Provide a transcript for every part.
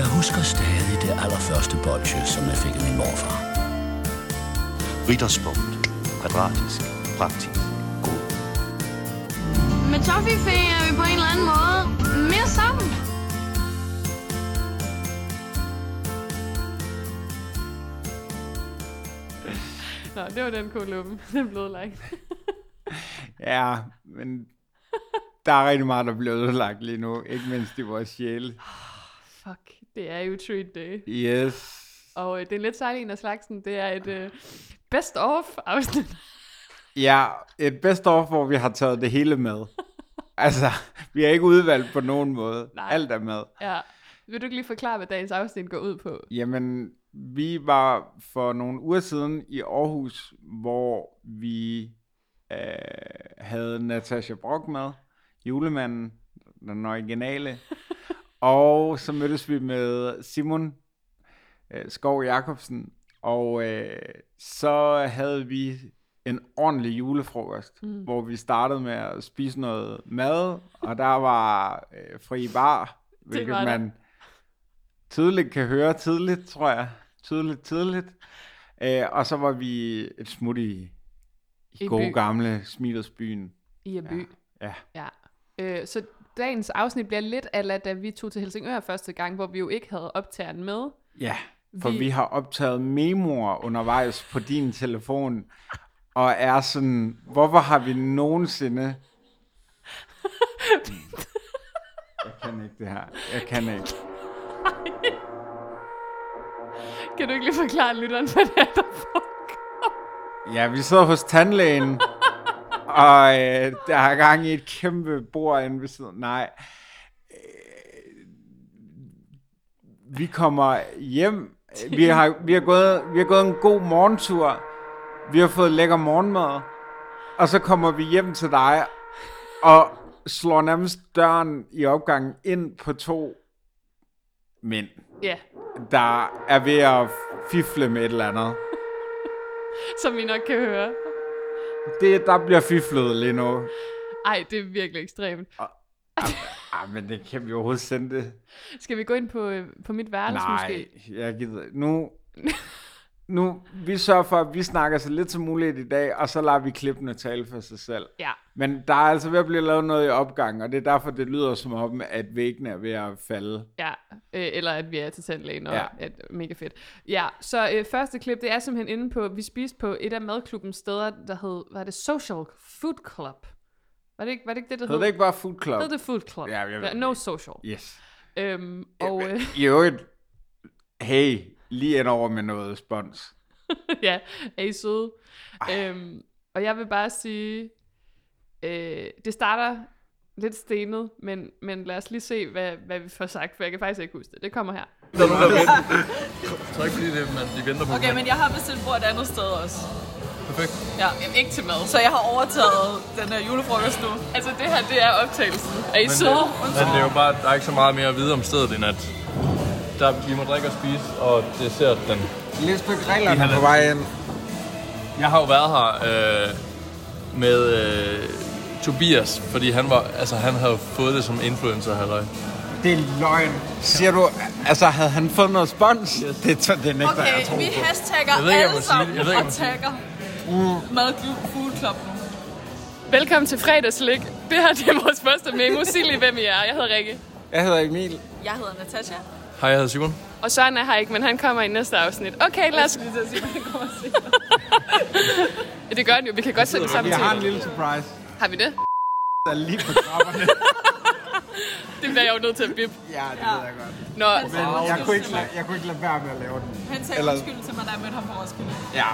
Jeg husker stadig det allerførste bolsje, som jeg fik af min morfar. Ritterspunkt. Kvadratisk. Praktisk. God. Med Toffifee er vi på en eller anden måde mere sammen. Nå, det var den kolomme. Den blev lagt. Ja, men der er rigtig meget, der bliver ødelagt lige nu. Ikke mindst i vores sjæle. Fuck, det er jo treat day. Yes. Og øh, det er lidt sejlig en af slagsen. Det er et øh, best of afsnit. Ja, et best of, hvor vi har taget det hele med. Altså, vi er ikke udvalgt på nogen måde. Nej. Alt er med. Ja. Vil du ikke lige forklare, hvad dagens afsnit går ud på? Jamen, vi var for nogle uger siden i Aarhus, hvor vi øh, havde Natasha Brock med, julemanden, den originale. og så mødtes vi med Simon øh, Skov Jacobsen, og øh, så havde vi en ordentlig julefrokost, mm. hvor vi startede med at spise noget mad, og der var øh, fri bar, hvilket der. man tydeligt kan høre tidligt, tror jeg. Tydeligt, tidligt. Øh, og så var vi et smut i, i, I gode by. gamle Smilersbyen. I by. Ja. Ja. Øh, så dagens afsnit bliver lidt af, da vi tog til Helsingør første gang, hvor vi jo ikke havde optageren med. Ja, for Vi- vi... vi har optaget memoer undervejs på din telefon, og er sådan, hvorfor har vi nogensinde... Jeg kan ikke det her. Jeg kan ikke. Kan du ikke lige forklare lytteren, hvad det er, der foregår? Ja, vi sidder hos tandlægen, og øh, der er gang i et kæmpe bord inde ved siden. Nej. Øh, vi kommer hjem. Vi har, vi, har gået, vi har gået en god morgentur. Vi har fået lækker morgenmad. Og så kommer vi hjem til dig, og slår nærmest døren i opgangen ind på to mænd, Ja, der er ved at fifle med et eller andet. som I nok kan høre. Det, der bliver fiflet lige nu. Ej, det er virkelig ekstremt. Ah, men det kan vi overhovedet sende det. Skal vi gå ind på, øh, på mit værelse Nej, måske? jeg gider nu, nu, vi sørger for, at vi snakker så lidt som muligt i dag, og så lader vi klippene tale for sig selv. Ja. Men der er altså ved at blive lavet noget i opgang, og det er derfor, det lyder som om, at væggene er ved at falde. Ja, øh, eller at vi er til tandlægen, og ja. At, mega fedt. Ja, så øh, første klip, det er simpelthen inde på, vi spiste på et af madklubbens steder, der hed, hvad er det, Social Food Club. Var det ikke, var det, ikke det, der Hed det ikke bare Food Club? Hed det Food Club? Ja, jeg ved no social. Yes. Øhm, og øh, I øvrigt, hey, lige ind over med noget spons. ja, er I søde? Øhm, og jeg vil bare sige, øh, det starter lidt stenet, men, men lad os lige se, hvad, hvad vi får sagt, for jeg kan faktisk ikke huske det. Det kommer her. Jeg tror ikke, fordi det, man, de venter på Okay, men jeg har bestilt bord et andet sted også. Perfekt. Ja. Jamen, ikke til mad. Så jeg har overtaget den her julefrokost nu. Altså, det her, det er optagelsen. Er I Men, søde? men det er jo bare, der er ikke så meget mere at vide om stedet, end at der, vi må drikke og spise, og det ser den. Lille stykke reglerne på vej ind. Jeg har jo været her øh, med øh, Tobias, fordi han var, altså han havde fået det som influencer, halløj. Det er løgn. Siger du, altså havde han fået noget spons? Yes. Det, det, det nægter jeg at Okay, vi på. hashtagger Jeg ved ikke, alle sammen Jeg ved ikke, og tagger Madklub Food Club nu. Velkommen til fredagslik. Det her det er vores første memo. Sig lige, hvem I er. Jeg hedder Rikke. Jeg hedder Emil. Jeg hedder Natasha. Hej, jeg hedder Simon. Og Søren er her ikke, men han kommer i næste afsnit. Okay, lad os... Ja, det gør han jo. Vi kan godt sætte det sammen Jeg har en til. lille surprise. Har vi det? Der er lige på trapperne. Det bliver jeg jo nødt til at bip. ja, det ved jeg godt. Nå, Men jeg kunne, ikke, lade- jeg kunne ikke lade være med at lave den. Han sagde Eller- undskyld til mig, da jeg mødte ham på Roskilde. Ja.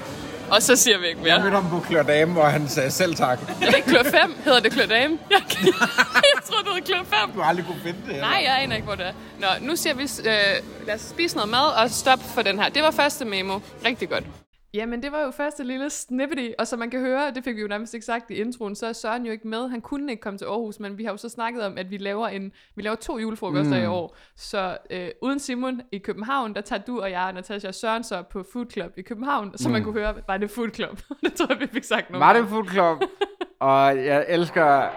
Og så siger vi ikke Jeg mere. mødte ham på Klør Dame, hvor han sagde selv tak. Er det ikke klør 5? Hedder det klør dame? Jeg, jeg tror, det hedder klør 5. Du har aldrig kunne finde det. eller? Nej, jeg aner ikke, hvor det er. Nå, nu siger vi, øh, lad os spise noget mad og stop for den her. Det var første memo. Rigtig godt. Jamen, det var jo første lille snippety, og som man kan høre, det fik vi jo nærmest ikke sagt i introen, så er Søren jo ikke med. Han kunne ikke komme til Aarhus, men vi har jo så snakket om, at vi laver, en, vi laver to julefrokoster mm. i år. Så øh, uden Simon i København, der tager du og jeg og Natasha og Søren så på Food Club i København, så man kunne høre, var det Food Club. det tror jeg, vi fik sagt nogle Var det. Food Club? og jeg elsker,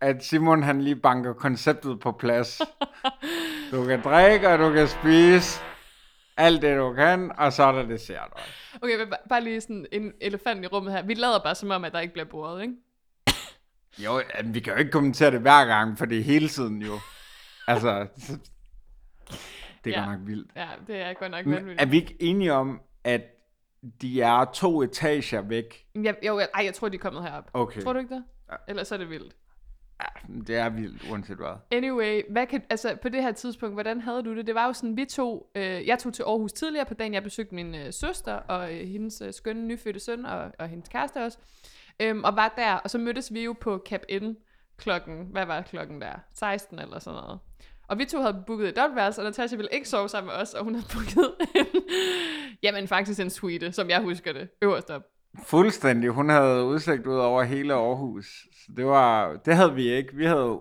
at Simon han lige banker konceptet på plads. Du kan drikke, og du kan spise alt det, du kan, og så er der dessert også. Okay, men ba- bare lige sådan en elefant i rummet her. Vi lader bare som om, at der ikke bliver boret, ikke? Jo, ja, vi kan jo ikke kommentere det hver gang, for det er hele tiden jo. Altså, så- det er Ja. ja. godt nok vildt. Ja, det er godt nok vanvittigt. er vi ikke enige om, at de er to etager væk? Jeg, jo, jeg, ej, jeg tror, de er kommet herop. Okay. Tror du ikke det? Ja. Ellers er det vildt. Ja, det er vildt, uanset hvad. Anyway, hvad kan, altså på det her tidspunkt, hvordan havde du det? Det var jo sådan, vi to, øh, jeg tog til Aarhus tidligere på dagen, jeg besøgte min øh, søster og øh, hendes øh, skønne nyfødte søn og, og hendes kæreste også, øhm, og var der, og så mødtes vi jo på Cap N klokken, hvad var klokken der? 16 eller sådan noget. Og vi to havde booket et dobbeltværelse, og Natasha ville ikke sove sammen med os, og hun havde booket en, jamen faktisk en suite, som jeg husker det, øverst op. Fuldstændig. Hun havde udsigt ud over hele Aarhus. Så det, var, det havde vi ikke. Vi havde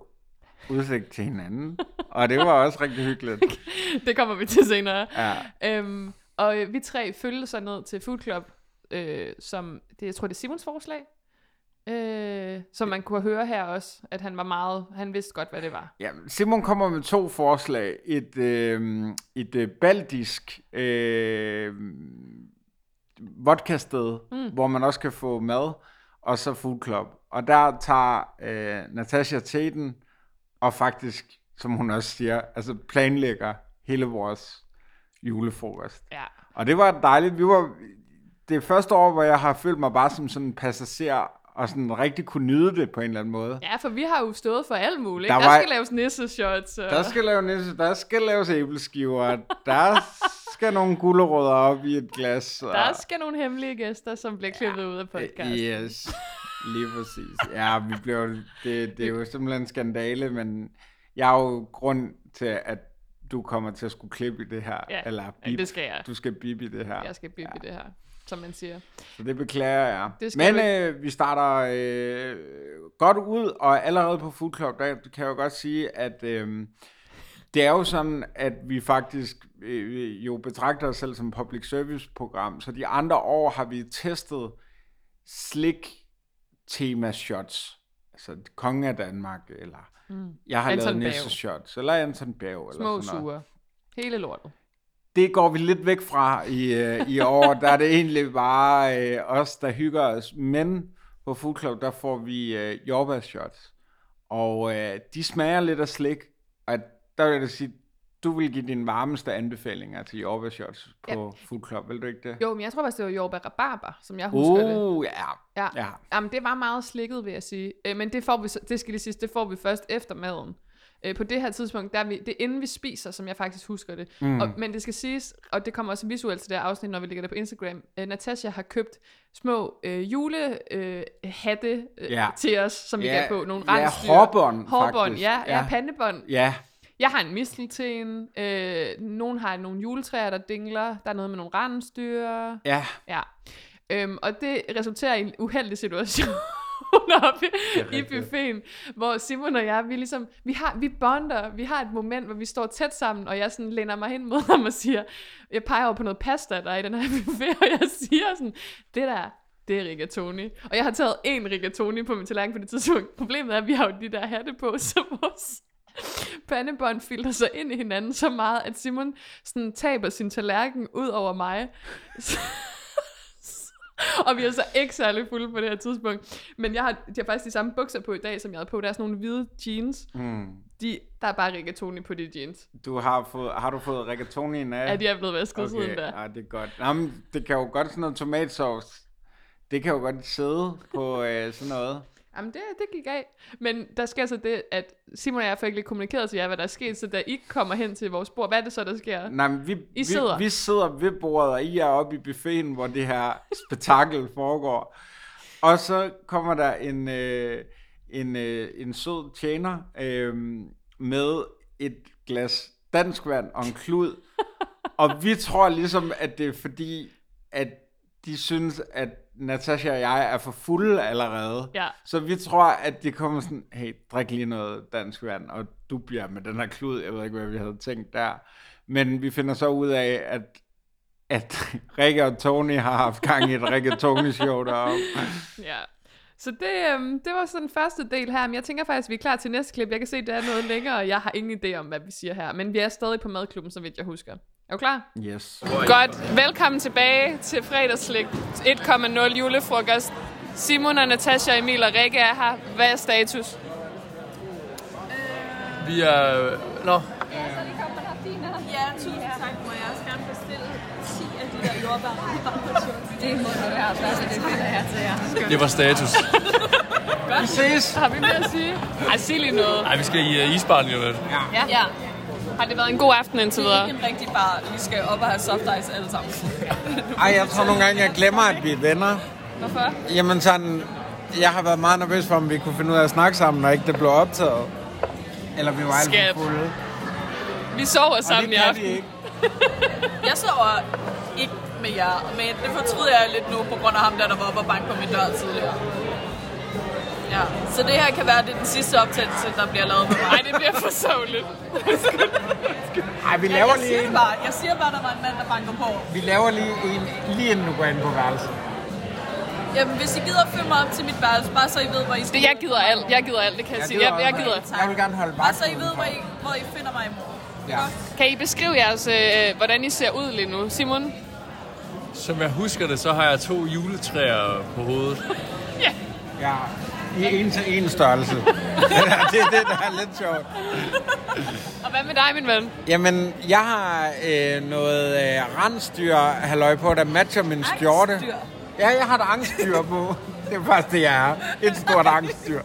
udsigt til hinanden. Og det var også rigtig hyggeligt. det kommer vi til senere. Ja. Øhm, og øh, vi tre følte så ned til Food Club, øh, som, det, jeg tror det er Simons forslag, øh, som man kunne høre her også, at han var meget, han vidste godt, hvad det var. Ja, Simon kommer med to forslag. Et, øh, et øh, baltisk øh, vodka-sted, mm. hvor man også kan få mad, og så food club. Og der tager øh, Natasha Teten, og faktisk, som hun også siger, altså planlægger hele vores julefrokost. Ja. Og det var dejligt. Vi var det første år, hvor jeg har følt mig bare som sådan en passager, og sådan rigtig kunne nyde det på en eller anden måde. Ja, for vi har jo stået for alt muligt. Der Der, der var- skal laves nisseshots. Og... Der skal, lave nisse, der skal laves æbleskiver, der skal nogle gulerødder op i et glas. Og, der skal nogle hemmelige gæster, som bliver klippet ud af podcasten. Yes, lige præcis. Ja, vi blev, det, det er jo simpelthen en skandale, men jeg er jo grund til, at du kommer til at skulle klippe i det her. Ja, eller ja, bip. det skal jeg. Du skal bip i det her. Jeg skal bygge ja. det her, som man siger. Så det beklager jeg. Det Men du øh, vi starter øh, godt ud, og allerede på Food Club, der kan jeg jo godt sige, at øh, det er jo sådan, at vi faktisk øh, jo betragter os selv som public service program, så de andre år har vi testet slik tema shots. Altså kongen af Danmark, eller mm. jeg har Anton lavet. Nisse shots, eller Anton eller Små sådan noget sure. Hele lortet. Det går vi lidt væk fra i, øh, i år. Der er det egentlig bare øh, os, der hygger os. Men på Food Club, der får vi øh, jordbærshots. Og øh, de smager lidt af slik. Og der vil jeg sige, du vil give dine varmeste anbefalinger til jordbærshots på Food Club, vil du ikke det? Jo, men jeg tror faktisk, det var jordbær rabarber, som jeg husker det. Uh, ja. Ja. ja. Jamen, det var meget slikket, vil jeg sige. Øh, men det får vi, det skal lige sige, det får vi først efter maden. Øh, på det her tidspunkt, der er vi, det er inden vi spiser, som jeg faktisk husker det. Mm. Og, men det skal siges, og det kommer også visuelt til det her afsnit, når vi lægger det på Instagram. Øh, Natasha har købt små øh, julehatte øh, øh, Ja. til os, som vi Ja, kan på. Nogle ja, rensdyr. hårbånd, Hårbånd, faktisk. ja, ja, Ja. pandebånd. Ja, Jeg har en mistelten. Øh, nogen har nogle juletræer, der dingler. Der er noget med nogle rensdyr. ja. Ja. Øhm, og det resulterer i en uheldig situation oppe i buffeten, hvor Simon og jeg, vi ligesom, vi har, vi bonder, vi har et moment, hvor vi står tæt sammen, og jeg sådan læner mig hen mod ham og siger, jeg peger over på noget pasta, der er i den her buffet, og jeg siger sådan, det der, det er rigatoni. Og jeg har taget en rigatoni på min tallerken på det tidspunkt. Problemet er, at vi har jo de der hatte på, så vores pandebånd filter sig ind i hinanden så meget, at Simon sådan taber sin tallerken ud over mig. og vi er så ikke særlig fulde på det her tidspunkt. Men jeg har, de har faktisk de samme bukser på i dag, som jeg havde på. Der er sådan nogle hvide jeans. Mm. De, der er bare rigatoni på de jeans. Du har, fået, har du fået rigatonien af? Ja, de er blevet vasket okay. siden der. Ja, det er godt. Nå, men det kan jo godt sådan noget tomatsauce. Det kan jo godt sidde på øh, sådan noget. Jamen, det, det gik af. Men der sker så det, at Simon og jeg får ikke lige kommunikeret til jer, hvad der er sket, så da I kommer hen til vores bord, hvad er det så, der sker? Nej, men vi, I sidder. Vi, vi sidder ved bordet, og I er oppe i buffeten, hvor det her spektakel foregår. Og så kommer der en, øh, en, øh, en sød tjener øh, med et glas dansk vand og en klud. og vi tror ligesom, at det er fordi, at de synes, at Natasha og jeg er for fulde allerede. Ja. Så vi tror, at de kommer sådan, hey, drik lige noget dansk vand, og du bliver med den her klud. Jeg ved ikke, hvad vi havde tænkt der. Men vi finder så ud af, at at Rikke og Tony har haft gang i et Rikke Tony show deroppe. Ja. Så det, øhm, det var sådan den første del her, men jeg tænker faktisk, at vi er klar til næste klip. Jeg kan se, det er noget længere, og jeg har ingen idé om, hvad vi siger her. Men vi er stadig på madklubben, så vidt jeg husker. Er du klar? Yes. Godt. Velkommen tilbage til fredagslik 1,0 julefrokost. Simon og Natasha, Emil og Rikke er her. Hvad er status? Vi er... Nå, Ja, tusind tak. Må jeg også gerne bestille 10 af de der jordbær? Det må du være plads, det finder jeg til jer. det var status. Vi ses! Har vi mere at sige? Ej, sig lige noget. Nej, vi skal i uh, isbaren lige om lidt. Ja, Har det været en god aften indtil det er videre? ikke en rigtig bar. Vi skal op og have soft ice alle sammen. Ej, jeg tror nogle gange, jeg glemmer, at vi er venner. Hvorfor? Jamen sådan, jeg har været meget nervøs for, om vi kunne finde ud af at snakke sammen, når ikke det blev optaget. Eller vi var alt for fulde. Vi sover sammen det i kan aften. ikke. Jeg sover ikke med jer, men det fortryder jeg lidt nu på grund af ham der, der var oppe og banke på min dør tidligere. Ja, så det her kan være, det er den sidste optagelse, der bliver lavet med mig. Ej, det bliver for sørgeligt. Ej, vi Ja, laver jeg lige siger det en. bare. Jeg siger bare, der var en mand, der banker på. Vi laver lige en, lige inden du går ind på værelset. Jamen, hvis I gider at følge mig op til mit værelse, bare så I ved, hvor I skal. Det, jeg gider alt. Jeg gider alt, det kan jeg, sige. Jeg, jeg gider. Tak. Jeg vil gerne holde Bare vagt. så I ved, hvor I, hvor I finder mig i morgen. Ja. Kan I beskrive jeres, øh, hvordan I ser ud lige nu? Simon? Som jeg husker det, så har jeg to juletræer på hovedet. ja. I en til en størrelse. det er det, der er lidt sjovt. Og hvad med dig, min ven? Jamen, jeg har øh, noget øh, rensdyr halløj på, der matcher min skjorte. Angstdyr. Ja, jeg har et angstdyr på. Det er faktisk det, jeg er. Et stort angstdyr.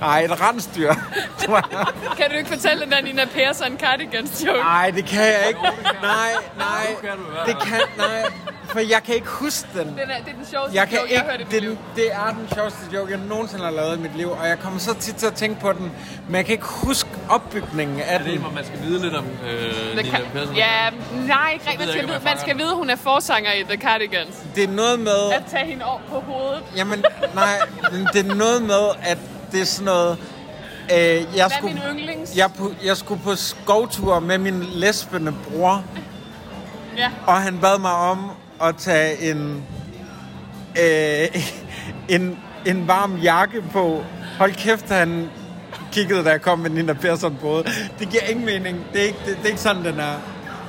Nej, et rensdyr. Kan du ikke fortælle den der Nina Persson cardigans joke? Nej, det kan jeg ikke. Nej, nej. Det kan, nej. For jeg kan ikke huske den. Den er, det er den sjoveste Jeg kan joke, jeg har hørt i ikke, mit liv. det, det er den sjoveste joke, jeg nogensinde har lavet i mit liv, og jeg kommer så tit til at tænke på den, men jeg kan ikke huske opbygningen af Er det en, den. hvor man skal vide lidt om øh, Det Nina Persson? ja, nej, ikke rigtigt. Man skal, ikke, vide, man skal vide, hun er forsanger i The Cardigans. Det er noget med, At tage hende over på hovedet. jamen, nej, det er noget med, at det er sådan noget, øh, jeg, Hvad er skulle, min yndlings? jeg, jeg skulle på skovtur med min lesbende bror, Ja. og han bad mig om at tage en, øh, en, en varm jakke på. Hold kæft, han kiggede, da jeg kom med Nina Persson på. Det giver ingen mening. Det er ikke, det, det er ikke sådan, den er.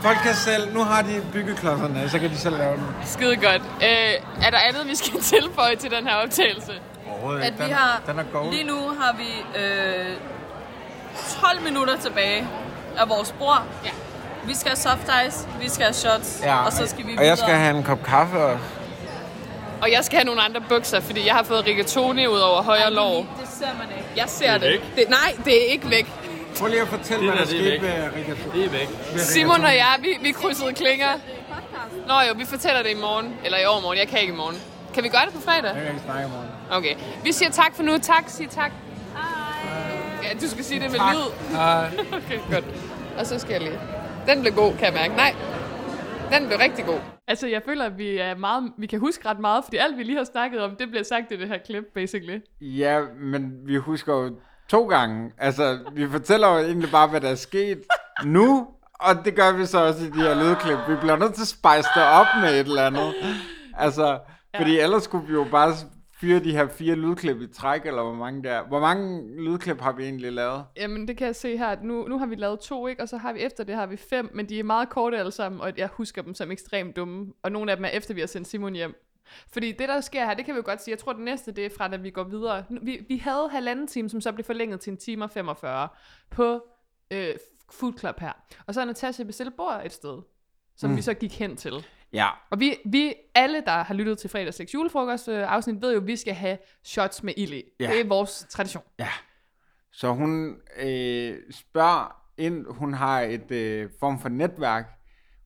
Folk kan selv, nu har de byggeklodserne, så kan de selv lave den. Skide godt. Øh, er der andet, vi skal tilføje til den her optagelse? Overhovedet At vi Den, har, den er gold. lige nu har vi øh, 12 minutter tilbage af vores bord. Ja. Vi skal have soft ice, vi skal have shots, Ja, og så skal vi og videre. jeg skal have en kop kaffe også. Og jeg skal have nogle andre bukser, fordi jeg har fået rigatoni ud over højre lår. Det ser man ikke. Jeg ser Det det. er væk. det. Nej, det er ikke væk. Prøv lige at fortælle, Det hvad der, er skete ved Rikard. Det er væk. Simon og jeg, vi, vi krydsede klinger. Nå jo, vi fortæller det i morgen. Eller i overmorgen. Jeg kan ikke i morgen. Kan vi gøre det på fredag? Jeg kan ikke snakke i morgen. Okay. Vi siger tak for nu. Tak, sig tak. Hej. Ja, du skal sige det med Tak. lyd. Nej. Okay, godt. Og så skal jeg lige... Den blev god, kan jeg mærke. Nej, den blev rigtig god. Altså, jeg føler, at vi, er meget, vi kan huske ret meget, fordi alt, vi lige har snakket om, det bliver sagt i det her klip, basically. Ja, men vi husker jo to gange. Altså, vi fortæller jo egentlig bare, hvad der er sket nu, og det gør vi så også i de her lydklip. Vi bliver nødt til at spice det op med et eller andet. Altså, fordi ellers skulle vi jo bare fyre de her fire lydklip i træk, eller hvor mange der Hvor mange lydklip har vi egentlig lavet? Jamen, det kan jeg se her. at Nu, nu har vi lavet to, ikke? Og så har vi efter det har vi fem, men de er meget korte alle sammen, og jeg husker dem som ekstremt dumme. Og nogle af dem er efter, vi har sendt Simon hjem. Fordi det, der sker her, det kan vi jo godt sige. Jeg tror, det næste, det er fra, da vi går videre. Vi, vi havde halvanden time, som så blev forlænget til en time og 45 på øh, Food Club her. Og så har Natasha bestilt bord et sted, som mm. vi så gik hen til. Ja, Og vi, vi alle, der har lyttet til fredags 6 julefrokost øh, afsnit, ved jo, at vi skal have shots med ild i. Ja. Det er vores tradition. ja. Så hun øh, spørger ind, hun har et øh, form for netværk,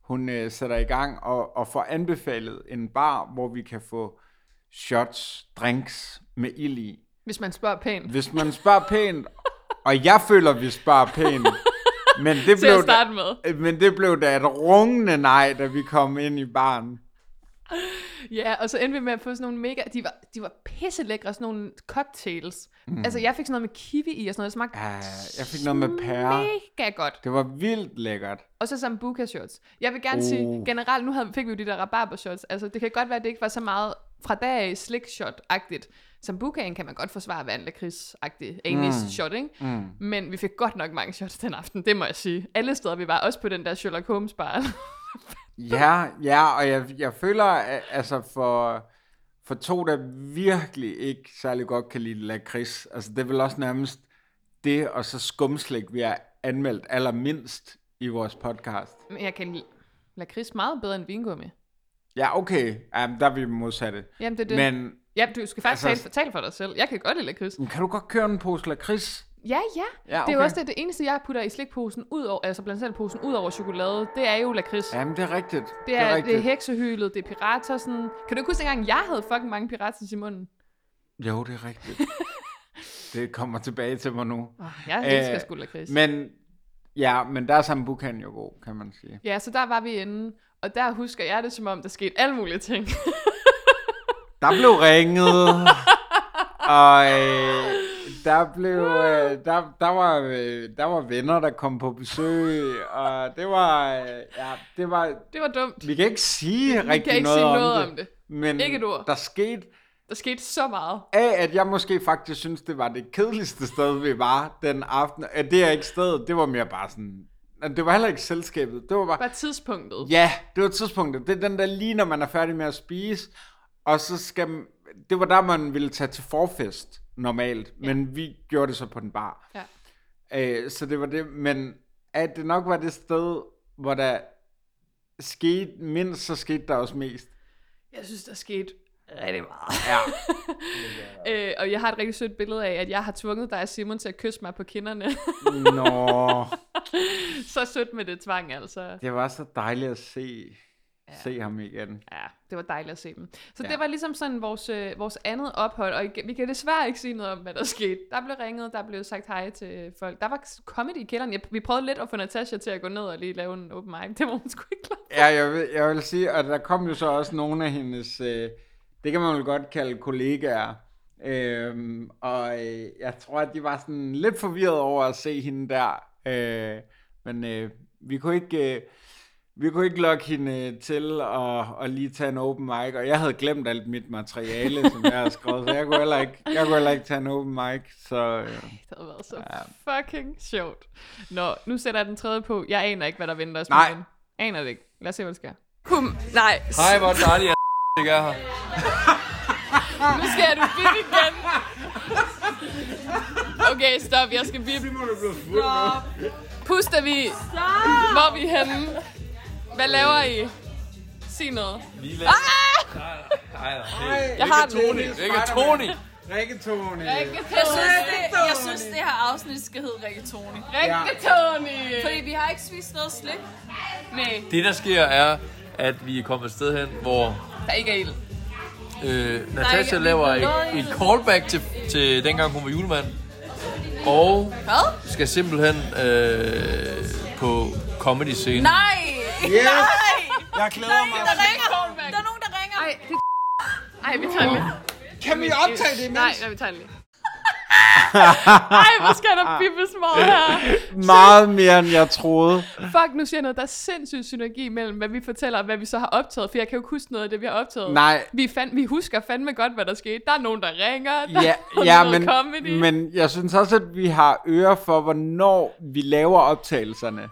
hun øh, sætter i gang og, og får anbefalet en bar, hvor vi kan få shots, drinks med ild i. Hvis man spørger pænt. Hvis man spørger pænt, og jeg føler, vi spørger pænt, men det, Til at blev starte da, med. men det blev da et rungende nej, da vi kom ind i baren. Ja, og så endte vi med at få sådan nogle mega... De var, de var pisse lækre, sådan nogle cocktails. Mm. Altså, jeg fik sådan noget med kiwi i og sådan noget. Det smagte Ja, jeg fik noget med pære. mega godt. Det var vildt lækkert. Og så sambuca shots. Jeg vil gerne Oh. oh. sige, generelt, nu havde, fik vi jo de der rabarber shots. Altså, det kan godt være, at det ikke var så meget fra dag af slik shot-agtigt. Sambucaen kan man godt forsvare være en lakrids-agtig anis mm. shot, ikke? Mm. Men vi fik godt nok mange shots den aften, det må jeg sige. Alle steder vi var, også på den der Sherlock Holmes bar. Ja, ja, og jeg, jeg føler, at, altså for, for to, der virkelig ikke særlig godt kan lide lakrids, altså det er vel også nærmest det, og så skumslik, vi har anmeldt allermindst i vores podcast. Men jeg kan lide lakrids meget bedre end vingummi. Ja, okay, Jamen, der er vi modsatte. Jamen, det er det. Men Ja, du skal faktisk Altså- tale, tale for dig selv. Jeg kan godt lide lakrids. kan du godt køre en pose lakrids? Ja, ja. Ja, Det er okay. jo også det, det eneste, jeg putter i slikposen, ud over, altså blandt selv posen, ud over chokolade, det er jo lakrids. Ja, Jamen, det er rigtigt. det, er, det er rigtigt. heksehylet, det er piratosen. Kan du ikke huske engang, jeg havde fucking mange piratas i munden? Jo, det er rigtigt. det kommer tilbage til mig nu. Oh, jeg elsker Øh, sgu lakrids. Men... Ja, men der er sambucaen jo god, kan man sige. Ja, så der var vi inde, og der husker jeg det, som om der skete alle mulige ting. Der blev ringet, og øh, der blev, øh, der, der, var, øh, der var venner, der kom på besøg, og det var, øh, ja, det var, det var dumt. vi kan ikke sige Vi rigtig kan ikke noget, sige om, noget det, om det. men Ikke et ord. der skete Der skete så meget. af, at jeg måske faktisk synes, det var det kedeligste sted, vi var den aften. At det er ikke stedet, det var mere bare sådan, det var heller ikke selskabet, det var bare, Bare tidspunktet. Ja, det var tidspunktet. Det er den der lige, når man er færdig med at spise, og så skal det var der, man ville tage til forfest normalt, ja. men vi gjorde det så på den bar. Ja. Øh, så det var det, men at det nok var det sted, hvor der skete mindst, så skete der også mest. Jeg synes, der skete rigtig meget. Ja. Øh, og jeg har et rigtig sødt billede af, at jeg har tvunget dig og Simon til at kysse mig på kinderne. Nå, så sødt med det tvang, altså. det var så dejligt at se, ja. se ham igen. Ja, det var dejligt at se dem. Så Ja. det var ligesom sådan vores, øh, vores andet ophold, og vi kan desværre ikke sige noget om, hvad der skete. Der blev ringet, der blev sagt hej til folk. Der var comedy i kælderen. Jeg, vi prøvede lidt at få Natasha til at gå ned og lige lave en open mic. Det var hun sgu ikke klar. Ja, jeg vil, jeg vil sige, at der kom jo så også nogle af hendes, øh, det kan man vel godt kalde kollegaer, øhm, og øh, jeg tror, at de var sådan lidt forvirret over at se hende der, øh, men øh, vi kunne ikke... Øh, vi kunne ikke lokke hende til at, at lige tage en open mic, og jeg havde glemt alt mit materiale, som jeg havde skrevet, så jeg kunne heller ikke, jeg kunne heller ikke tage en open mic, så øh, Det havde været så fucking sjovt. Nå, nu sætter jeg den tredje på. Jeg aner ikke, hvad der venter os. Nej. Aner det ikke. Lad os se, hvad der sker. Kum, nej. Hej, hvor dejligt, at ikke er her. Nu skal du bip igen. Okay, stop. Jeg skal bip. Puster vi. Hvor er vi henne? Hvad laver I? Sig noget. Vi laver... Ah! Nej, nej, Jeg har den. Tony. Ikke Tony. Rikketone. Jeg synes, det, jeg synes, det her afsnit skal hedde Rigatoni. Rikke Fordi vi har ikke spist noget slik. Nej, Det, der sker, er, at vi er kommet et sted hen, hvor der ikke er ild. øh, Natasha laver er et, et callback til, til dengang hun var julemand. Og Hvad? skal simpelthen øh, på comedy-scenen. Nej! Yes! Nej! Jeg glæder mig. Der ringer! Der er nogen, der ringer! Ej, det... Ej, vi tager lige. Kan vi optage det imens? Nej, nej, vi tager lige. Ej, hvor skal der bippes meget her. Meget mere, end jeg troede. Fuck, nu siger jeg noget. Der er sindssygt synergi mellem, hvad vi fortæller og hvad vi så har optaget. For jeg kan jo ikke huske noget af det, vi har optaget. Nej. Vi, fand, vi husker fandme godt, hvad der skete. Der er nogen, der ringer. Der Ja, er ja noget men, comedy. men jeg synes også, at vi har øre for, hvornår vi laver optagelserne.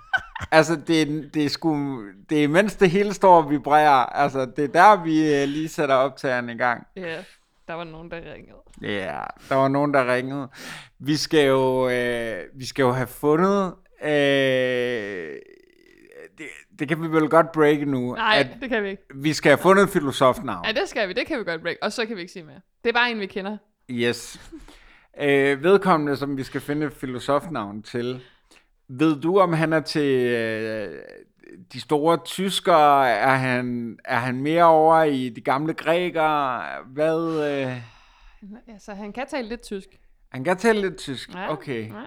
Altså, det, det er sgu, det er mens det hele står og vibrerer. Altså, det er der, vi øh, lige sætter optageren i gang. Ja, der var nogen, der ringede. Ja, der var nogen, der ringede. Vi skal jo, øh, vi skal jo have fundet... Øh, det, det kan vi vel godt breake nu. Nej, At det kan vi ikke. vi skal have fundet et filosofnavn. Ja, det skal vi. Det kan vi godt break. Og så kan vi ikke sige mere. Det er bare en, vi kender. Yes. Øh, vedkommende, som vi skal finde filosofnavn til. Ved du, om han er til øh, de store tyskere? Er han, er han mere over i de gamle grækere? Hvad? Øh, Altså, han kan tale lidt tysk. han kan tale lidt tysk. Ja, Okay. ja, ja.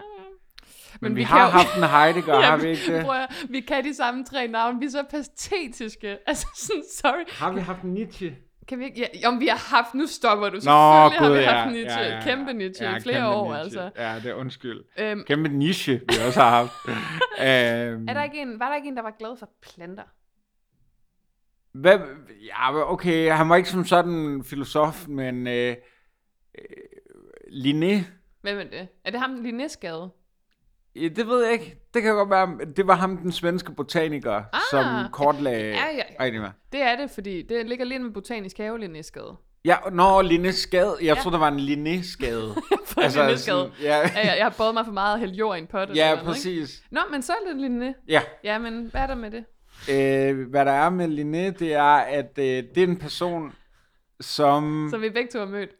Men, vi, vi har kan jo- haft en Heidegger, har vi ikke det? Prøv at, vi kan de samme tre navne. Vi er så patetiske. Altså, sådan, sorry. Har vi haft en Nietzsche? Kan vi ikke? Ja, om vi har haft, nu stopper du. Nå, Selvfølgelig har gud, vi ja. haft ja, ja, ja. Kæmpe Nietzsche Ja, i flere år, Nietzsche. altså. Ja, det er undskyld. Øhm, Kæmpe niche, vi også har haft. øhm, er der ikke en, var der ikke en, der var glad for planter? hvad, ja, okay, han var ikke som sådan en filosof, men øh, øh, Linné, Hvem er det? Er det ham, Linnésgade? Ja, det ved jeg ikke. Det kan godt være, det var ham, den svenske botaniker, ah, som kortlagde ja, ja. meget. Det er det, fordi det ligger lige med botanisk have, Linnésgade. Ja, nå, Linné skade. Jeg troede, der var en Linné skade. For altså, Linnésgade. sådan, ja, Ja, jeg, jeg har båret mig for meget at hælde jord i en pot. eller ja, noget, Ikke? præcis. Nå, men så er det Linné. Ja, Ja, men hvad er der med det? øh, hvad der er med Linné, det er, at øh, det er en person, som... Som vi begge to har mødt.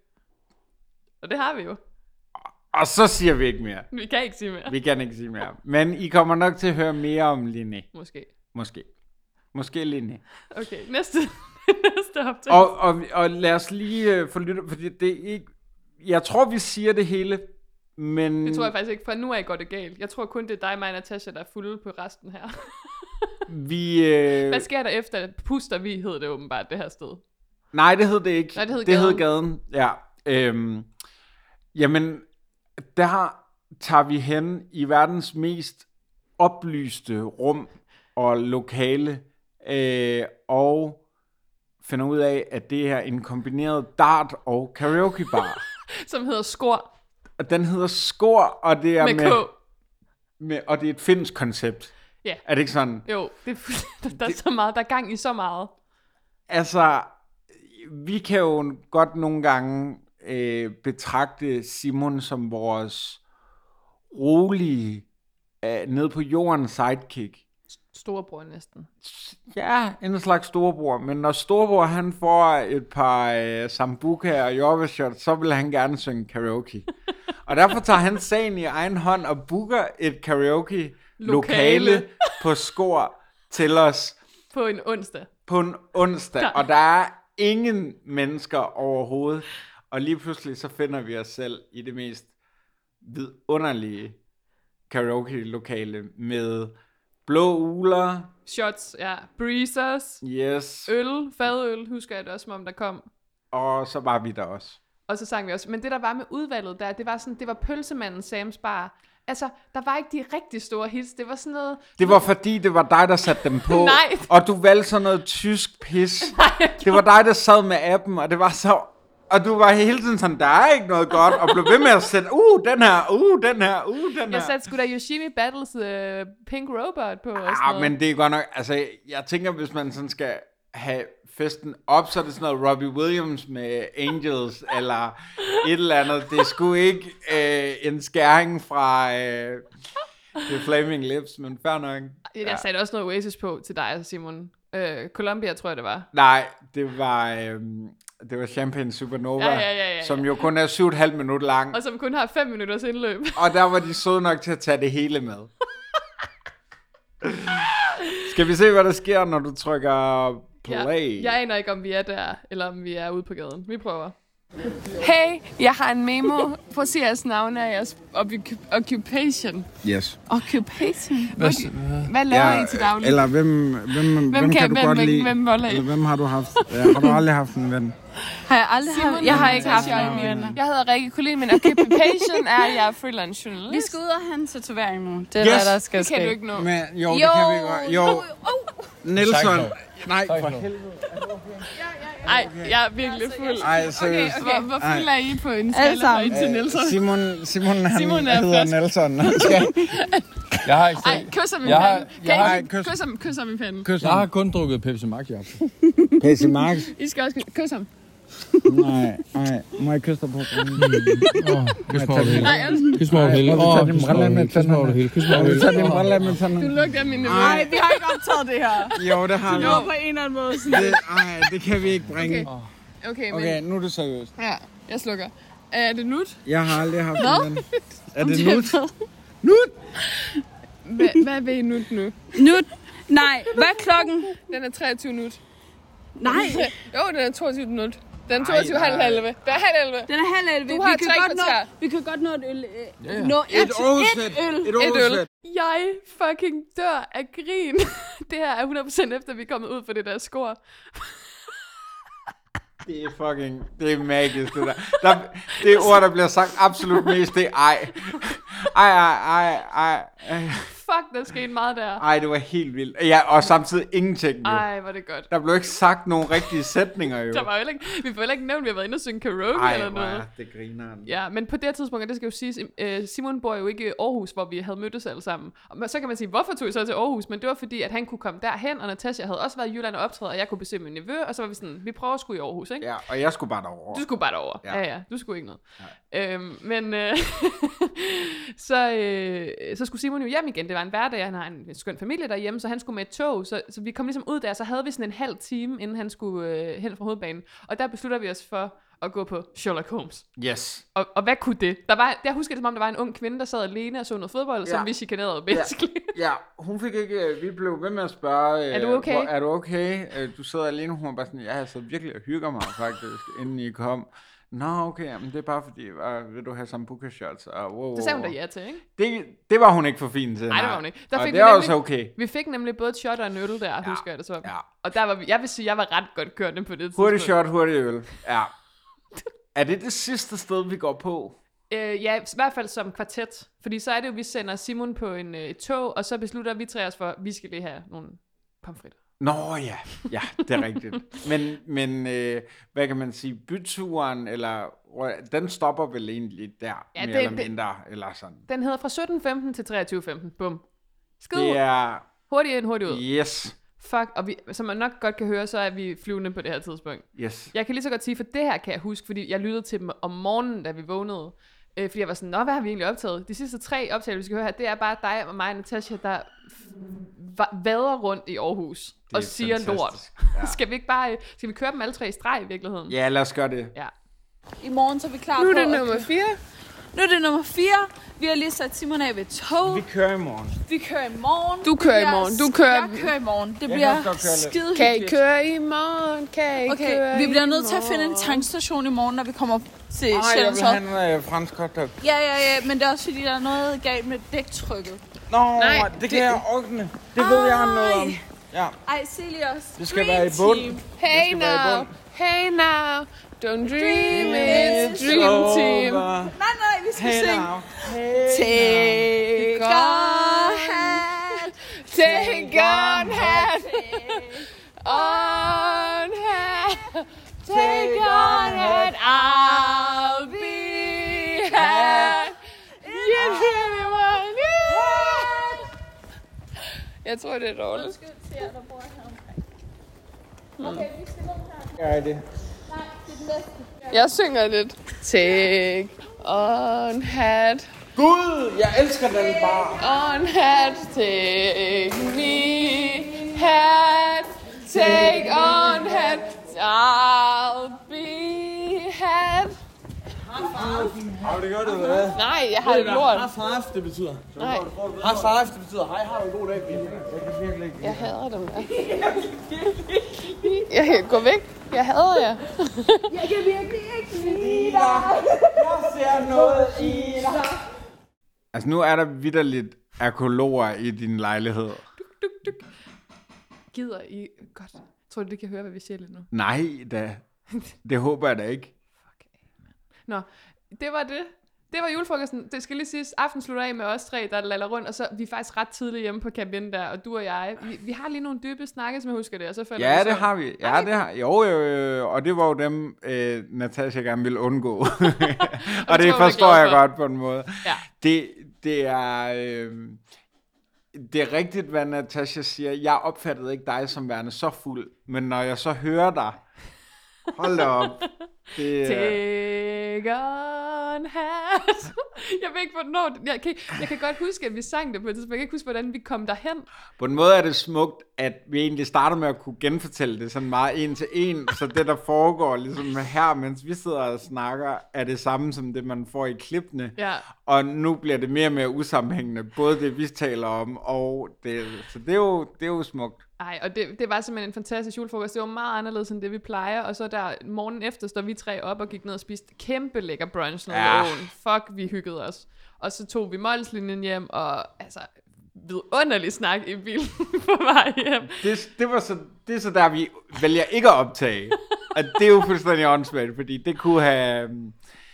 Og det har vi jo. Og så siger vi ikke mere. Vi kan ikke sige mere. Vi kan ikke sige mere. Men I kommer nok til at høre mere om Linné. Måske. Måske. Måske Linné. Okay, næste, næste optag. Og, og, og lad os lige øh, få lyttet, fordi det er ikke... Jeg tror, vi siger det hele, men... Det tror jeg faktisk ikke, for nu er jeg godt det galt. Jeg tror kun, det er dig, mig og Natasha, der er fulde på resten her. Vi... Øh... Hvad sker der efter Puster vi hed det åbenbart, det her sted? Nej, det hed det ikke. Nej, det hed det hed gaden. gaden. Ja. Øhm, jamen, der tager vi hen i verdens mest oplyste rum og lokale, øh, og finder ud af, at det er en kombineret dart og karaoke bar. Som hedder Skor og den hedder Skor, og det er med, med, K. med, og det er et finsk koncept. Ja. Er det ikke sådan? Jo, det, er- der er så meget, der er gang i så meget. Altså, vi kan jo godt nogle gange øh, betragte Simon som vores rolige, øh, ned på jorden sidekick. Storebror næsten. Ja, en slags storebror, men når storebror han får et par øh, sambuca og jordbærshot, så vil han gerne synge karaoke. og derfor tager han sagen i egen hånd og booker et karaoke lokale på skor til os På en onsdag. på en onsdag, og der er ingen mennesker overhovedet. Og lige pludselig så finder vi os selv i det mest vidunderlige karaoke-lokale med blå uler, Shots, ja. Breezers. yes, Øl, fadøl, husker jeg det også, om der kom. og så var vi der også. Og så sang vi også. Men det, der var med udvalget der, det var sådan, det var pølsemanden Sams Bar. Altså, der var ikke de rigtig store hits. Det var sådan noget... Det var fordi, det var dig, der satte dem på, Nej. og du valgte sådan noget tysk pis. Nej, Det var dig, der sad med appen, og det var så... Og du var hele tiden sådan, der er ikke noget godt, og blev ved med at sætte, uh, den her, uh, den her, uh, den her. Jeg satte sgu da Yoshimi Battles uh, Pink Robot på og Ah, noget. men det er godt nok, altså, jeg tænker, hvis man sådan skal have festen op, så er det sådan noget Robbie Williams med Angels, eller et eller andet. Det sgu ikke øh, en skæring fra øh, The Flaming Lips, men fair nok. Jeg satte også noget Oasis på til dig, Simon. Øh, Columbia, tror jeg, det var. Nej, det var, øh, det var Champagne Supernova, Ja, ja, ja, ja, ja. som jo kun er 7,5 minutter lang. Og som kun har 5 minutters indløb. Og der var de søde nok til at tage det hele med. Skal vi se, hvad der sker, når du trykker play? Jeg, jeg aner ikke, om vi er der, eller om vi er ude på gaden. Vi prøver. Hey, jeg har en memo. Prøv at se jeres navn af jeres occup- occupation. Yes. Occupation? Hvad, Hvad laver I til daglig? Eller hvem, hvem, hvem, hvem kan- kan, du hvem- godt hvem- lide? hvem? Eller hvem har du haft? Ja, har du aldrig haft en ven? Har jeg aldrig haft? Jeg har ikke haft nogen venner. Jeg hedder Rikke Kulin, men occupation er, at jeg er freelance journalist. Vi skal ud og have en tatovering nu. Det er Yes. hvad der skal Det kan ske. du ikke nå. Men, jo, Jo, det kan vi godt. Jo, Nelson. Nej, for helvede. Ej, jeg er virkelig fuld. Ej, Okay, seriøst. okay. Hvor, hvor Ej. fuld er I på en skala fra sammen. 1 til Nelson? Simon, Simon, han Simon er hedder frisk. Nelson. Han skal jeg har ikke Ej, kys ham i Jeg har- panden. jeg har- I kys- kys ham, kys ham i panden? kysse Jeg har ham. kun drukket Pepsi Max i aften. Pacey Max. I skal også kys ham. Nej, nej. Må jeg kysse dig på? Kys mig over det hele. Nej, undskyld. Kys mig over det hele. Åh, kys mig over det hele. Kys mig over det hele. Kys mig over det din hele. brille af med Du lugter af mine Nej, vi har ikke optaget det her. Jo, det har vi. Det var på en eller anden måde sådan. Det, kan vi ikke bringe. Okay, men... Okay, nu er det seriøst. Ja, jeg slukker. Er det nut? Jeg har aldrig haft Hvad? en. Er det nut? Hvad, hvad vil I nut nu? Nu, nej, hvad er klokken? Den er 23 nut. Nej, Jo, den er 22 nut. Den er Ej, 22 halv nej. 11. Det er halv 11. den er halv 11. Du har vi kan tre godt nå. Vi kan godt nå et øl. øh, Ja, ja. Nå, Et årsæt. Et øl. Et Et øl. Jeg fucking dør af grin. Det her er 100% efter, vi er kommet ud for det der skor. Det er fucking, det er magisk, det der. der det ord, der bliver sagt absolut mest, det er ej. Ej, ej, ej, ej. ej. Fuck, der skete meget der. Ej, det var helt vildt. Ja, og samtidig ingenting jo. Ej, var det godt. Der blev ikke sagt nogen rigtige sætninger jo. Der var jo heller ikke, vi får heller ikke nævnt, at vi har været inde og synge karaoke Ej, eller noget. er det griner. Ja, men på det tidspunkt, og det skal jo siges, øh, Simon bor jo ikke i Aarhus, hvor vi havde mødtes alle sammen. Og så kan man sige, hvorfor tog I så til Aarhus? Men det var fordi, at han kunne komme derhen, og Natasha havde også været i Jylland og optræde, og jeg kunne besøge min nevø, og så var vi sådan, vi prøver at skulle i Aarhus, ikke? Ja, og jeg skulle bare derover. Du skulle bare derover. Ja. Ja, ja, du skulle ikke noget. Øhm, men øh, så, øh, så skulle Simon jo hjem igen. Det var en hverdag, han har en skøn familie derhjemme, så han skulle med et tog. Så, så vi kom ligesom ud der, så havde vi sådan en halv time, inden han skulle øh, hen fra hovedbanen. Og der beslutter vi os for at gå på Sherlock Holmes. Yes. Og, og hvad kunne det? Der var, jeg husker det som om, der var en ung kvinde, der sad alene og så noget fodbold, ja. Ja. som vi chikanerede basically. Ja, hun fik ikke, øh, vi blev ved med at spørge, øh, Er du okay? Hvor, er du okay? Øh, Du sidder alene, hun var bare sådan, ja, jeg sidder virkelig og hygger mig faktisk, inden I kom. Nå, okay, jamen, det er bare fordi, uh, vil du have sambuca shots? Og, wow, Det sagde hun wow. da ja til, ikke? Det, det var hun ikke for fin til. Nej, det var hun ikke. og fik det er nemlig, også okay. Vi fik nemlig både et shot og en øl der, ja. husker jeg det så. Ja. Og der var vi, jeg vil sige, jeg var ret godt kørende på det tidspunkt. Hurtig shot, hurtig øl. Ja. Er det det sidste sted, vi går på? Øh, ja, i hvert fald som kvartet. Fordi så er det jo, vi sender Simon på en, øh, et tog, og så beslutter vi tre os for, at vi skal lige have nogle pomfritter. Nå ja, ja, det er rigtigt. Men, men øh, hvad kan man sige, byturen, eller den stopper vel egentlig der, Ja, mere det- eller det- mindre, eller sådan. Den hedder fra 17.15 til 23.15. Bum. Skid. Det er, Hurtigt ind, hurtigt ud. yes, Fuck, og vi, som man nok godt kan høre, så er vi flyvende på det her tidspunkt. yes. Jeg kan lige så godt sige, for det her kan jeg huske, fordi jeg lyttede til dem om morgenen, da vi vågnede. Øh, fordi jeg var sådan, nå, hvad har vi egentlig optaget? De sidste tre optagelser, vi skal høre her, det er bare dig og mig og Natasha, der vader rundt i Aarhus og er siger fantastisk. lort. Ja. skal vi ikke bare, øh, skal vi køre dem alle tre i streg i virkeligheden? Ja, lad os gøre det. Ja. I morgen så er vi klar Nu er på det nummer køre- 4. Nu er det nummer 4. Vi har lige sat Simon af ved tog. Vi kører i morgen. Vi kører i morgen. Du kører i morden. Du kører- Jeg kører i morgen. Det Jeg bliver skide Kan I køre i morgen? Kan I Okay, køre vi bliver nødt til at finde en morgen? tankstation i morgen, når vi kommer til Ej, jeg vil have en øh, fransk hotdog. Ja, ja, ja, men det er også fordi, der er noget galt med dæktrykket. Nå, Nej, det, det- kan jeg ordne. Det ved jeg noget om. Ja, Ej, Celios. det skal Dream være i bund. Hey skal være i now, bund. Hey now, don't dream it, it's dream team. Nej, nej, vi skal Hey synge. now. Take our hand. Take on hand, on hand, take on hand, I'll be hand. You really want it. Jeg tror, det er dårligt. Undskyld til jer, der bor her. Okay, vi skal ned her. Ja, det. Nej, det er den næste. Jeg synger lidt. Take on hat, Gud, jeg elsker den bare. on hat, take me hat, take on hat, I'll be hat. Har det godt, eller hvad? Nej, jeg har det lort. High five, det betyder. Nej, High five, det betyder, hej, har du en god dag, Bille. Jeg kan virkelig ikke. jeg hader dem der. Jeg kan gå væk. Jeg hader jer. ser noget i dig. Altså, nu er der vidderligt arkologer i din lejlighed. Gider I godt? Tror du, det kan høre, hvad vi siger lidt nu? Nej da. Det håber jeg da ikke. Nå, det var det. Det var julefrokosten. Det skal lige siges, aften slutter af med os tre, der laller rundt, og så vi er faktisk ret tidligt hjemme på cabinen der, og du og jeg, vi, vi har lige nogle dybe snakke, som jeg husker det, og så falder Ja, det har vi. Ja, det har Jo, jo, jo. Og det var jo dem, øh, Natasha gerne ville undgå. og tror det er forstår jeg for. godt på en måde. Ja. Det, det er... Øh, det er rigtigt, hvad Natasha siger. Jeg opfattede ikke dig som værende så fuld, men når jeg så hører dig, hold da op. Det, Take on hat. jeg ved ikke, hvornår... Jeg kan, jeg kan godt huske, at vi sang det på et tidspunkt. Jeg kan ikke huske, hvordan vi kom derhen. På en måde er det smukt, at vi egentlig starter med at kunne genfortælle det sådan meget en til en, så det, der foregår ligesom her, mens vi sidder og snakker, er det samme som det, man får i klippene. Ja. Og nu bliver det mere og mere usammenhængende, både det, vi taler om, og det. Så det er jo, det er jo smukt. Ej, og det, det var simpelthen en fantastisk julefrokost. Det var meget anderledes end det, vi plejer. Og så der morgen efter, står vi tre op og gik ned og spiste kæmpe lækker brunch nede Ja. Fuck, vi hyggede os. Og så tog vi Molslinjen hjem, og altså, vidunderlig snak i bilen på vej hjem. Det, det, var så, det er så der, vi vælger ikke at optage. Og det er jo fuldstændig åndssvagt, fordi det kunne have...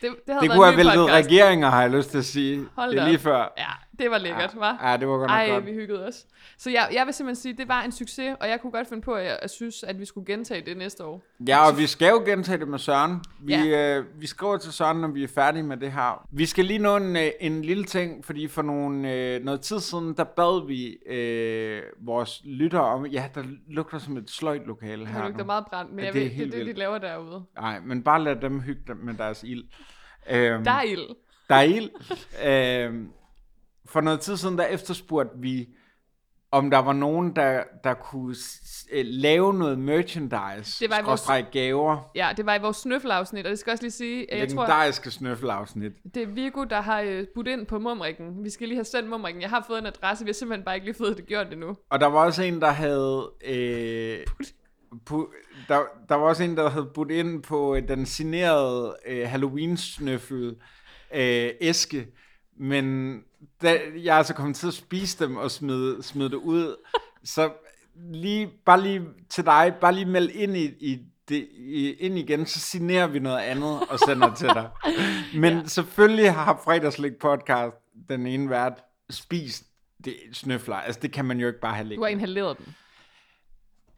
Det, det, Det kunne have væltet podcast. regeringer, har jeg lyst til at sige. Hold det er lige op. før. Ja, det var lækkert, Ja. var? Ja, det var godt nok Ej, godt. vi hyggede os. Så jeg, jeg vil simpelthen sige, at det var en succes, og jeg kunne godt finde på, at jeg, synes, at vi skulle gentage det næste år. Ja, og vi skal jo gentage det med Søren. Vi, Ja. øh, vi skriver til Søren, når vi er færdige med det her. Vi skal lige nå en, øh, en lille ting, fordi for nogle, øh, noget tid siden, der bad vi øh, vores lyttere om... Ja, der lugter som et sløjt lokale her Det lugter nu. meget brændt, men Ja, jeg det ved, det er det, de vildt. laver derude. Nej, men bare lad dem hygge dem med deres ild. Øhm, Der er ild. Der er ild. øhm, for noget tid siden, der efterspurgte vi, om der var nogen, der, der kunne øh, lave noget merchandise, Det var i vores- gaver, Ja, det var i vores snøffelafsnit, og det skal også lige sige, at jeg tror, legendariske snøffelafsnit. det er Viggo, der har øh, budt ind på mumrikken. Vi skal lige have sendt mumrikken. Jeg har fået en adresse, vi har simpelthen bare ikke lige fået det gjort endnu. Og der var også en, der havde... Øh, pu- der, der var også en, der havde budt ind på øh, den signerede øh, Halloween-snøffel øh, æske, men da, jeg er altså kommet til at spise dem og smide, smide det ud. Så lige, bare lige til dig, bare lige meld ind i, i det, i, ind igen, så signerer vi noget andet og sender til dig. Men ja. selvfølgelig har fredagslik podcast den ene vært spist det snøfler. Altså det kan man jo ikke bare have Du har liggende. inhaleret dem.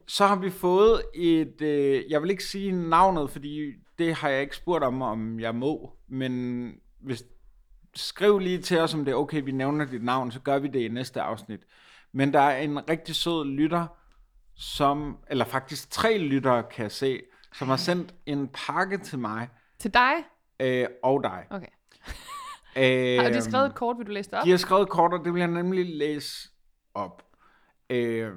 Så har vi fået et, øh, jeg vil ikke sige navnet, fordi det har jeg ikke spurgt om, om jeg må, men hvis, skriv lige til os, om det er okay, vi nævner dit navn, så gør vi det i næste afsnit. Men der er en rigtig sød lytter, som, eller faktisk tre lyttere, kan jeg se, som har sendt en pakke til mig Til dig? øh, og dig. Okay. Øh, Har de skrevet et kort, vil du læse det op? De har skrevet kort, og det vil jeg nemlig læse op. Øh,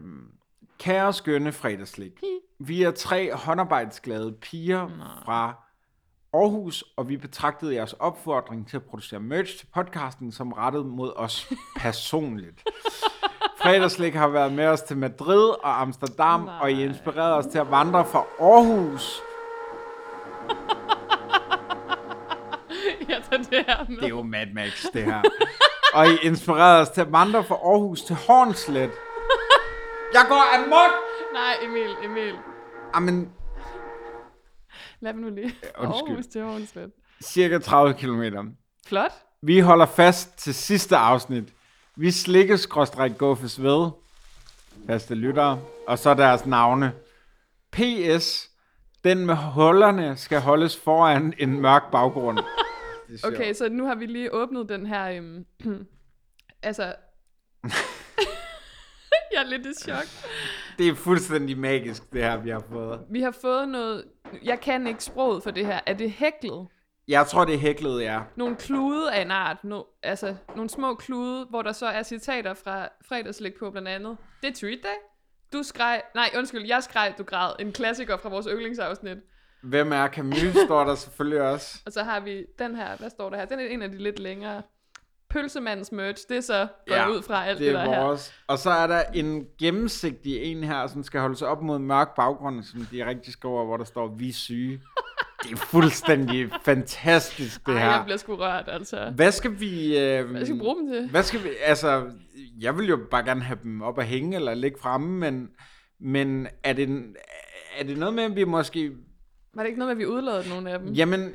kære skønne fredagslik. Vi er tre håndarbejdsglade piger fra Aarhus, og vi betragtede jeres opfordring til at producere merch til podcasten som rettet mod os personligt. Fredagslik har været med os til Madrid og Amsterdam, Nej. og I inspirerede os til at vandre fra Aarhus. jeg tager det her med. Det er jo Mad Max, det her. og I inspirerede os til at vandre fra Aarhus til Hornslet. Jeg går amok! Nej, Emil, Emil. Jamen, Lad mig nu lige. undskyld. Aarhus til Hornslet. cirka 30 km. Flot. Vi holder fast til sidste afsnit. Vi slikker skråstræk guffes ved. Faste lyttere. Og så deres navne. P.S. Den med hullerne skal holdes foran en mørk baggrund. Okay, så nu har vi lige åbnet den her... Øhm, altså... jeg er lidt i chok. Det er fuldstændig magisk, det her, vi har fået. Vi har fået noget... Jeg kan ikke sproget for det her. Er det hæklet? Jeg tror, det er hæklet, ja. Nogle klude af en art. No, altså, nogle små klude, hvor der så er citater fra fredagslæg på blandt andet. Det er tweet day. Du skreg... Nej, undskyld, jeg skreg, du græd. En klassiker fra vores yndlingsafsnit. Hvem er Camus, står der selvfølgelig også. Og så har vi den her, hvad står der her? Den er en af de lidt længere. Pølsemandens merch, det er så gået ja, ud fra alt det, det der er er her. vores. Og så er der en gennemsigtig en her, som skal holde sig op mod mørk baggrund, som de rigtig skriver, hvor der står, vi er syge. Det er fuldstændig fantastisk, det Ej, her. jeg bliver sgu rørt, altså. Hvad skal vi... Øh, Hvad skal vi bruge dem til? Hvad skal vi... Altså, jeg vil jo bare gerne have dem op at hænge eller ligge fremme, men, men er, det, er det noget med, at vi måske... Var det ikke noget med, at vi udladede nogle af dem? Jamen...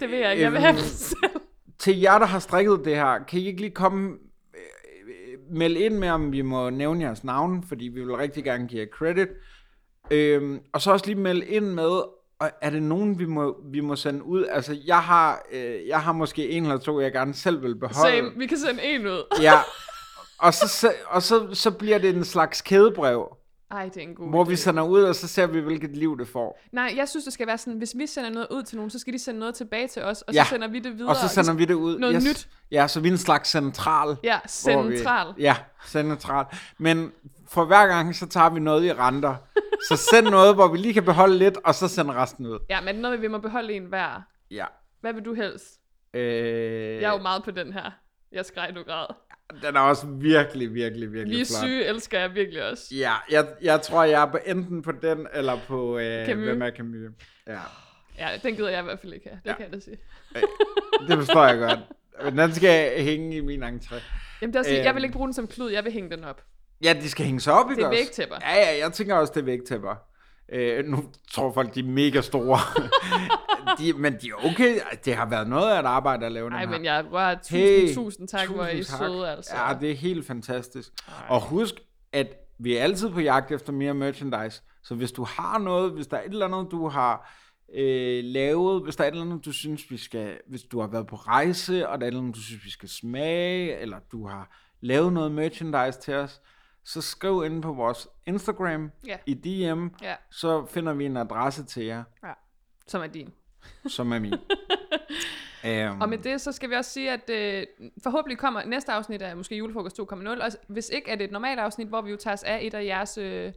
Det vil jeg ikke. Jeg vil have øhm, dem selv. Til jer, der har strikket det her, kan I ikke lige komme... Øh, melde ind med, om vi må nævne jeres navn, fordi vi vil rigtig gerne give jer credit. Øhm, og så også lige melde ind med, og er det nogen, vi må, vi må sende ud? Altså, jeg har, øh, jeg har måske en eller to, jeg gerne selv vil beholde. Same. Vi kan sende en ud. Ja, og, så, og så, så bliver det en slags kædebrev, Ej, det er en god hvor idé. vi sender ud, og så ser vi, hvilket liv det får. Nej, jeg synes, det skal være sådan, hvis vi sender noget ud til nogen, så skal de sende noget tilbage til os, og Ja, så sender vi det videre. Og så sender vi det ud. Noget nyt. Ja, så vi er en slags central. Ja, hvor vi- central. Ja, central. Men for hver gang, så tager vi noget i renter. Så send noget, hvor vi lige kan beholde lidt, og så send resten ud. Ja, men noget med, vi må beholde en hver. Ja. Hvad vil du helst? Øh, Jeg er jo meget på den her. Jeg skreg, du græd. Den er også virkelig, virkelig, virkelig Vi er flot. syge, elsker jeg virkelig også. Ja, jeg, jeg tror, jeg er på enten på den, eller på, øh, Camus. hvem er Camus. Ja, Ja, den gider jeg i hvert fald ikke have. Det Ja. kan jeg da sige. det forstår jeg godt. Men den skal hænge i min entré. Jamen, det er også, jeg vil Øhm. ikke bruge den som klud, jeg vil hænge den op. Ja, de skal hænge sig op, ikke Det er vægtæpper. Ja, ja, jeg tænker også, det er vægtæpper. Øh, nu tror folk, de er mega store. de, men de er okay. Det har været noget af et arbejde at lave Nej, men jeg rører tusind, Hey, tusind tak, hvor er I tusind tak. søde, altså. Ja, det er helt fantastisk. Og husk, at vi er altid på jagt efter mere merchandise. Så hvis du har noget, hvis der er et eller andet, du har øh, lavet, hvis der er et eller andet, du synes, vi skal, hvis du har været på rejse, og der er et eller andet, du synes, vi skal smage, eller du har lavet noget merchandise til os, så skriv ind på vores Instagram Ja. i DM, Ja. så finder vi en adresse til jer, Ja, som er din. som er min. um, Og med det, så skal vi også sige, at øh, forhåbentlig kommer næste afsnit af måske julefrokost 2.0, og hvis ikke er det et normalt afsnit, hvor vi jo tager os af et af jeres øh,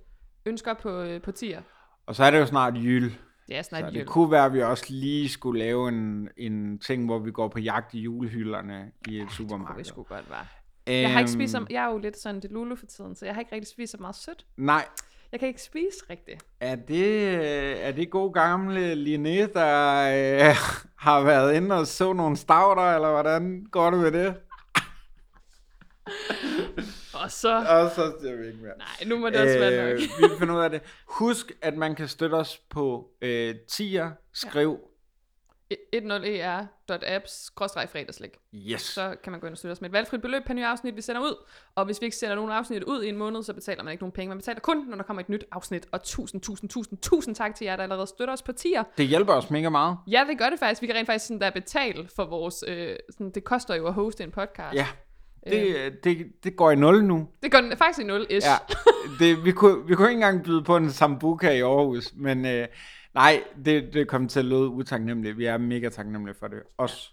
ønsker på, øh, på tier. Og så er det jo snart jul. Det er snart så jul. det kunne være, at vi også lige skulle lave en, en ting, hvor vi går på jagt i julehylderne i et supermarked. Det skulle godt være. Jeg har ikke spist så, Øhm, jeg er jo lidt sådan det lulu for tiden, så jeg har ikke rigtig spist så meget sødt. Nej, Jeg kan ikke spise rigtigt. er det, øh, er det god gamle Linné, der øh, har været inde og så nogle stavter, eller hvordan går det med det? Og så... Og så siger vi ikke mere. Nej, nu må det også være nok. vi finder ud af det. Husk, at man kan støtte os på øh, tier, skriv, 10er.apps-fredagslæg. yes. Så kan man gå ind og støtte os med et valgfrit beløb per nye afsnit, vi sender ud. Og hvis vi ikke sender nogen afsnit ud i en måned, så betaler man ikke nogen penge. Man betaler kun, når der kommer et nyt afsnit. Og tusind, tusind, tusind, tusind tak til jer, der allerede støtter os på tier. Det hjælper os mega meget. Ja, det gør det faktisk. Vi kan rent faktisk sådan der betale for vores... Øh, sådan, det koster jo at hoste en podcast. Ja, det, det, det går i nul nu. Det går faktisk i nul ish. Ja, det, vi, kunne, vi kunne ikke engang byde på en sambuca i Aarhus, men øh, nej, det, det kom til at lyde utaknemmeligt. Vi er mega taknemmelige for det. Også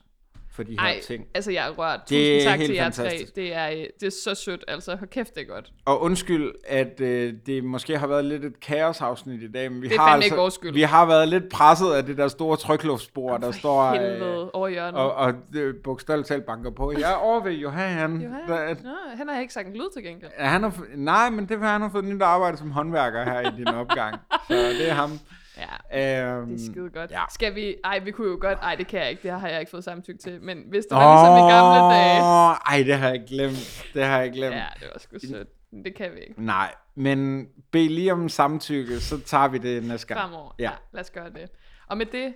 for de her Ej, ting. altså jeg er rørt. Det Tusind er tak til jer fantastisk. tre. Det er, øh, det er så sødt, altså. Hold kæft, det er godt. Og undskyld, at øh, det måske har været lidt et kaosafsnit i dag, men vi Det er har altså, ikke skyld. vi har været lidt presset af det der store trykluftspor, der står Helvede, over hjørnet. og, og det bogstaveligt talt banker på. Jeg er over ved Johan. Johan, Der, Nå, han har ikke sagt en lyd til gengæld. Han har, nej, men det er, han har fået nyt arbejde som håndværker her i din opgang. Så det er ham. Ja, øhm, det er skide godt. Ja. Skal vi... Ej, vi kunne jo godt... Ej, det kan jeg ikke. Det har jeg ikke fået samtykke til. Men hvis det var ligesom i gamle dage... Ej, det har jeg glemt. Det har jeg glemt. Ja, det var sgu sødt. Det kan vi ikke. Nej, men bed lige om samtykke, så tager vi det næste gang. Fremover. Ja. Ja. Lad os gøre det. Og med det,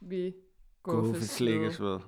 vi Gå for slikkes ved.